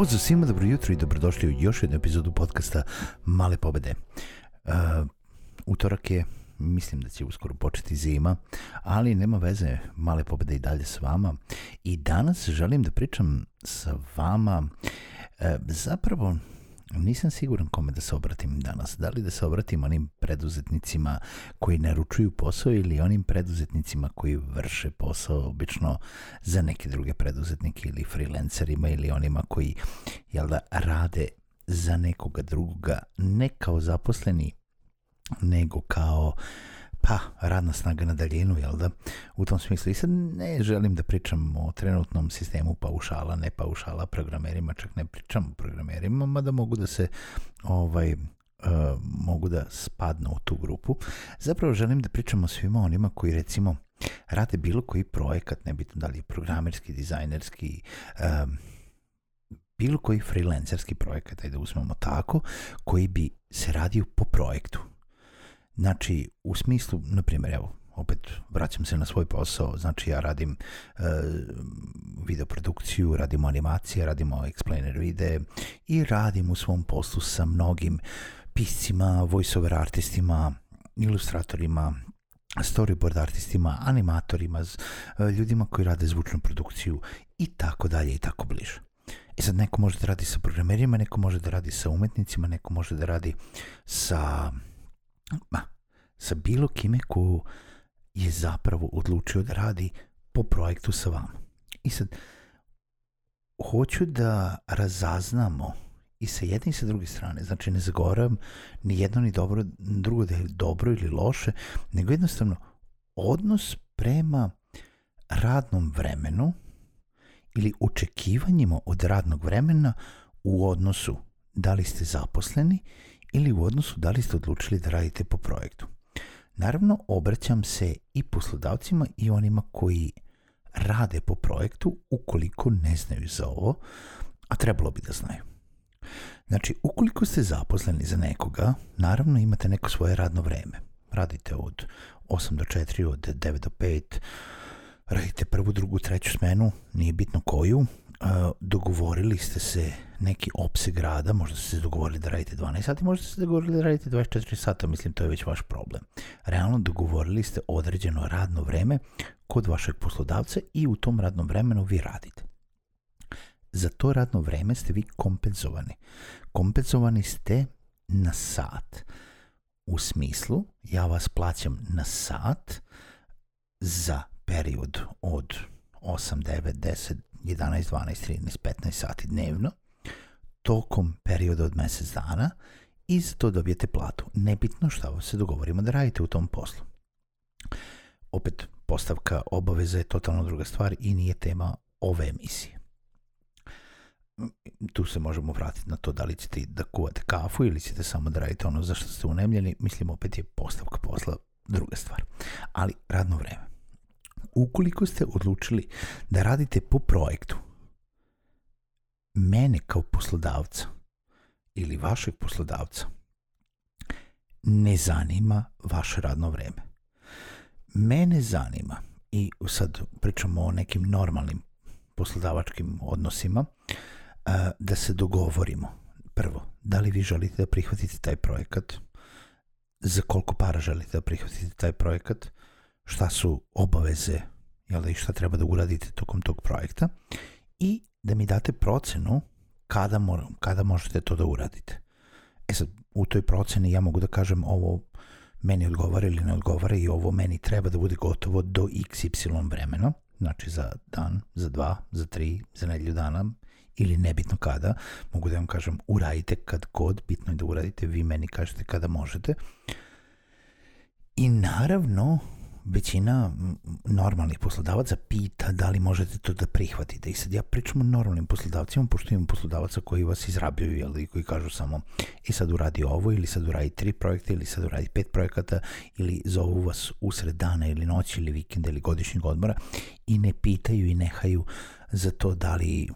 Pozdrav svima, dobro jutro i dobrodošli u još jednu epizodu podcasta Male pobede. Uh, utorak je, mislim da će uskoro početi zima, ali nema veze, Male pobede i dalje s vama. I danas želim da pričam sa vama uh, zapravo Nisam siguran kome da se obratim danas. Da li da se obratim onim preduzetnicima koji naručuju posao ili onim preduzetnicima koji vrše posao obično za neke druge preduzetnike ili freelancerima ili onima koji jel da, rade za nekoga drugoga ne kao zaposleni nego kao uh, pa, radna snaga na daljinu, jel da? U tom smislu. I sad ne želim da pričam o trenutnom sistemu paušala, ne paušala programerima, čak ne pričam o programerima, mada mogu da se ovaj, Uh, mogu da spadnu u tu grupu. Zapravo želim da pričam o svima onima koji recimo rade bilo koji projekat, nebitno da li je programerski, dizajnerski, um, bilo koji freelancerski projekat, ajde da uzmemo tako, koji bi se radio po projektu. Znači, u smislu, na primjer, evo, opet vraćam se na svoj posao, znači ja radim e, videoprodukciju, radim animacije, radimo explainer vide i radim u svom poslu sa mnogim piscima, voiceover artistima, ilustratorima, storyboard artistima, animatorima, e, ljudima koji rade zvučnu produkciju i tako dalje i tako bliže. I sad neko može da radi sa programerima, neko može da radi sa umetnicima, neko može da radi sa ma, sa bilo kime ko je zapravo odlučio da radi po projektu sa vama. I sad, hoću da razaznamo i sa jedne i sa druge strane, znači ne zagovaram ni jedno ni dobro, drugo da je dobro ili loše, nego jednostavno odnos prema radnom vremenu ili očekivanjima od radnog vremena u odnosu da li ste zaposleni ili u odnosu da li ste odlučili da radite po projektu. Naravno, obraćam se i poslodavcima i onima koji rade po projektu ukoliko ne znaju za ovo, a trebalo bi da znaju. Znači, ukoliko ste zaposleni za nekoga, naravno imate neko svoje radno vreme. Radite od 8 do 4, od 9 do 5, radite prvu, drugu, treću smenu, nije bitno koju, dogovorili ste se neki opseg rada, možda ste se dogovorili da radite 12 sati, možda ste se dogovorili da radite 24 sata, mislim to je već vaš problem. Realno dogovorili ste određeno radno vreme kod vašeg poslodavca i u tom radnom vremenu vi radite. Za to radno vreme ste vi kompenzovani. Kompenzovani ste na sat. U smislu, ja vas plaćam na sat za period od 8, 9, 10, 11, 12, 13, 15 sati dnevno tokom perioda od mesec dana i za to dobijete platu. Nebitno šta se dogovorimo da radite u tom poslu. Opet, postavka obaveza je totalno druga stvar i nije tema ove emisije. Tu se možemo vratiti na to da li ćete da kuvate kafu ili ćete samo da radite ono za što ste unemljeni. Mislim, opet je postavka posla druga stvar. Ali radno vreme. Ukoliko ste odlučili da radite po projektu, mene kao poslodavca ili vašeg poslodavca ne zanima vaše radno vreme. Mene zanima, i sad pričamo o nekim normalnim poslodavačkim odnosima, da se dogovorimo. Prvo, da li vi želite da prihvatite taj projekat, za koliko para želite da prihvatite taj projekat, šta su obaveze jel da, i šta treba da uradite tokom tog projekta i da mi date procenu kada, moram, kada možete to da uradite. E sad, u toj proceni ja mogu da kažem ovo meni odgovara ili ne odgovara i ovo meni treba da bude gotovo do xy vremena. znači za dan, za dva, za tri, za nedelju dana ili nebitno kada, mogu da vam kažem uradite kad god, bitno je da uradite, vi meni kažete kada možete. I naravno, većina normalnih poslodavaca pita da li možete to da prihvatite. I sad ja pričam o normalnim poslodavcima, pošto imam poslodavaca koji vas izrabljuju, jel, koji kažu samo i sad uradi ovo, ili sad uradi tri projekta, ili sad uradi pet projekata, ili zovu vas usred dana ili noći, ili vikenda, ili godišnjeg odmora i ne pitaju i nehaju za to da li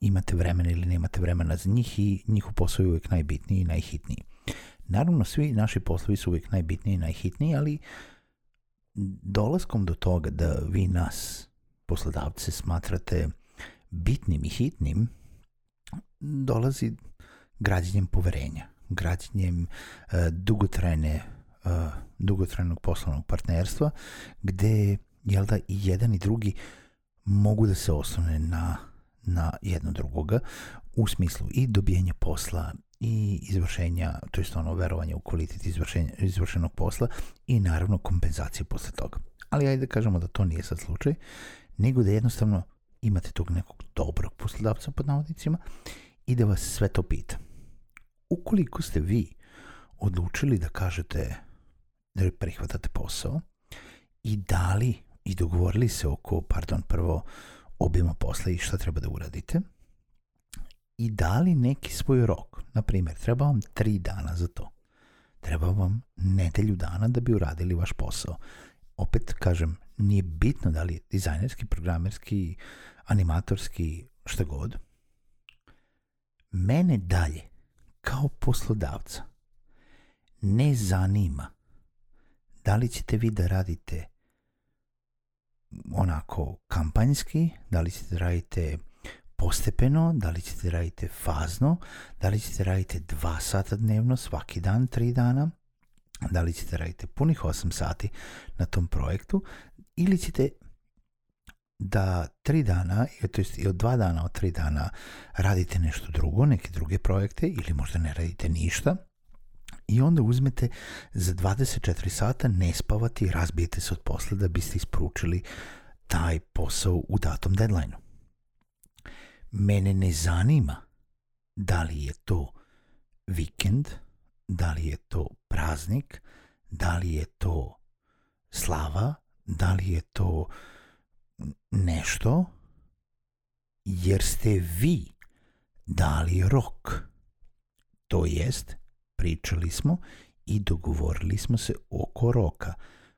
imate vremena ili nemate vremena za njih i njihov posao je uvijek najbitniji i najhitniji. Naravno, svi naši poslovi su uvijek najbitniji i najhitniji, ali dolaskom do toga da vi nas, poslodavce, smatrate bitnim i hitnim, dolazi građenjem poverenja, građenjem uh, dugotrajne, uh, dugotrajnog poslovnog partnerstva, gde jel da, i jedan i drugi mogu da se oslone na, na jedno drugoga u smislu i dobijenja posla i izvršenja, to je ono verovanje u kvalitet izvršenog posla i naravno kompenzacije posle toga. Ali ajde da kažemo da to nije sad slučaj, nego da jednostavno imate tog nekog dobrog poslodavca pod navodnicima i da vas sve to pita. Ukoliko ste vi odlučili da kažete da prihvatate posao i dali i dogovorili se oko, pardon, prvo obima posla i šta treba da uradite – i dali neki svoj rok. Na primjer, treba vam tri dana za to. Treba vam nedelju dana da bi uradili vaš posao. Opet kažem, nije bitno da li je dizajnerski, programerski, animatorski, šta god. Mene dalje, kao poslodavca, ne zanima da li ćete vi da radite onako kampanjski, da li ćete da radite postepeno, da li ćete raditi fazno, da li ćete raditi dva sata dnevno, svaki dan, tri dana, da li ćete raditi punih 8 sati na tom projektu ili ćete da tri dana, to jest i od dva dana, od tri dana radite nešto drugo, neke druge projekte ili možda ne radite ništa i onda uzmete za 24 sata ne spavati i razbijete se od posla da biste isporučili taj posao u datom deadline-u. Mene ne zanima da li je to vikend, da li je to praznik, da li je to slava, da li je to nešto, jer ste vi dali rok. To jest, pričali smo i dogovorili smo se oko roka.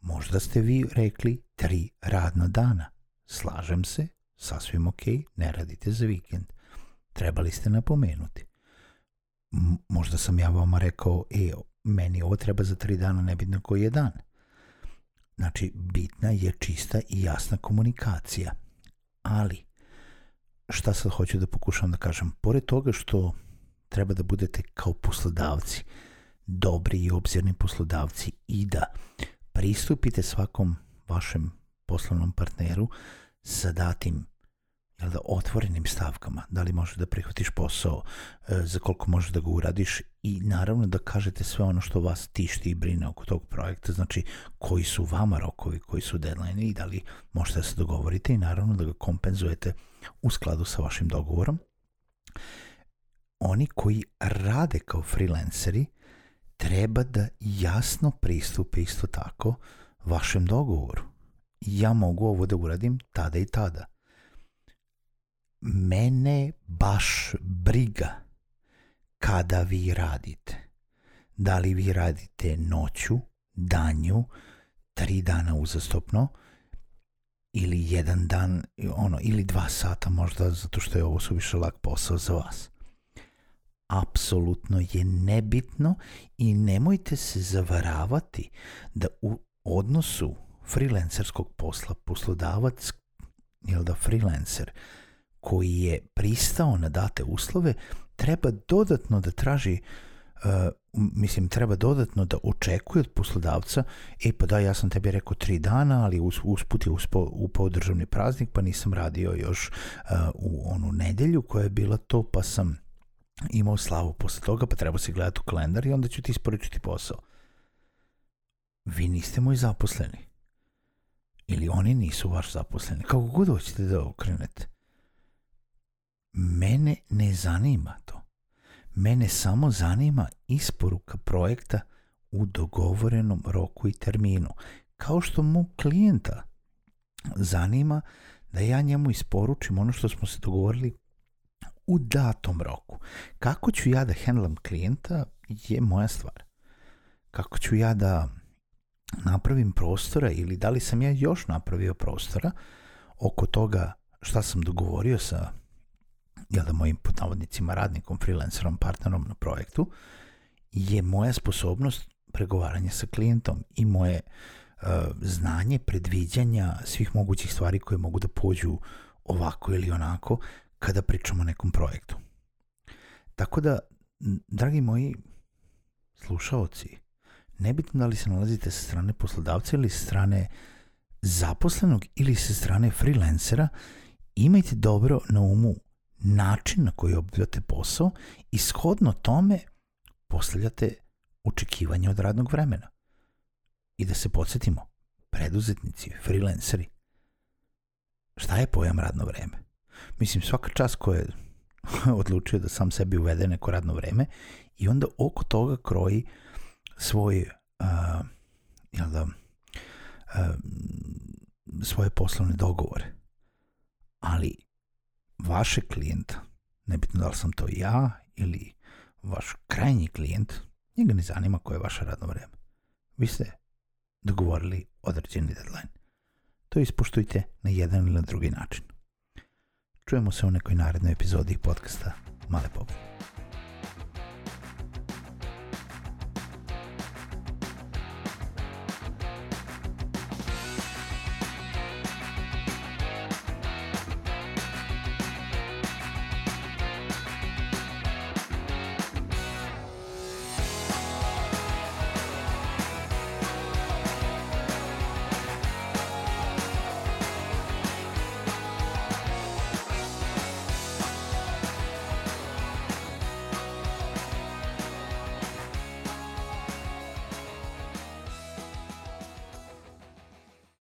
Možda ste vi rekli tri radna dana. Slažem se, sasvim ok, ne radite za vikend. Trebali ste napomenuti. M možda sam ja vama rekao, e, meni ovo treba za tri dana, nebitno koji je dan. Znači, bitna je čista i jasna komunikacija. Ali, šta sad hoću da pokušam da kažem? Pored toga što treba da budete kao poslodavci, dobri i obzirni poslodavci i da pristupite svakom vašem poslovnom partneru sa datim jel da, otvorenim stavkama, da li možeš da prihvatiš posao, e, za koliko možeš da ga uradiš i naravno da kažete sve ono što vas tišti i brine oko tog projekta, znači koji su vama rokovi, koji su deadline i da li možete da se dogovorite i naravno da ga kompenzujete u skladu sa vašim dogovorom. Oni koji rade kao freelanceri treba da jasno pristupe isto tako vašem dogovoru. Ja mogu ovo da uradim tada i tada mene baš briga kada vi radite. Da li vi radite noću, danju, tri dana uzastopno, ili jedan dan, ono, ili dva sata možda, zato što je ovo suviše lak posao za vas. Apsolutno je nebitno i nemojte se zavaravati da u odnosu freelancerskog posla poslodavac, jel da freelancer, koji je pristao na date uslove treba dodatno da traži uh, mislim treba dodatno da očekuje od poslodavca e pa da ja sam tebi rekao tri dana ali us, usput je uspo, upao državni praznik pa nisam radio još uh, u onu nedelju koja je bila to pa sam imao slavu posle toga pa treba se gledati u kalendar i onda ću ti isporučiti posao. Vi niste moji zaposleni. Ili oni nisu vaš zaposleni, kako god hoćete da okrenete. Mene ne zanima to. Mene samo zanima isporuka projekta u dogovorenom roku i terminu. Kao što mu klijenta zanima da ja njemu isporučim ono što smo se dogovorili u datom roku. Kako ću ja da handlam klijenta je moja stvar. Kako ću ja da napravim prostora ili da li sam ja još napravio prostora oko toga šta sam dogovorio sa jel da mojim podnavodnicima radnikom, freelancerom, partnerom na projektu, je moja sposobnost pregovaranja sa klijentom i moje uh, znanje predviđanja svih mogućih stvari koje mogu da pođu ovako ili onako kada pričamo o nekom projektu. Tako da, dragi moji slušaoci, nebitno da li se nalazite sa strane poslodavca ili sa strane zaposlenog ili sa strane freelancera, imajte dobro na umu način na koji obavljate posao i shodno tome postavljate očekivanje od radnog vremena. I da se podsjetimo, preduzetnici, freelanceri, šta je pojam radno vreme? Mislim, svaka čast koja je odlučio da sam sebi uvede neko radno vreme i onda oko toga kroji svoj uh, jel da, uh, svoje poslovne dogovore. Ali vaše klijenta, nebitno da li sam to ja ili vaš krajnji klijent, njega ne zanima koje je vaše radno vreme. Vi ste dogovorili određeni deadline. To ispoštujte na jedan ili na drugi način. Čujemo se u nekoj narednoj epizodi podcasta Male Pogled.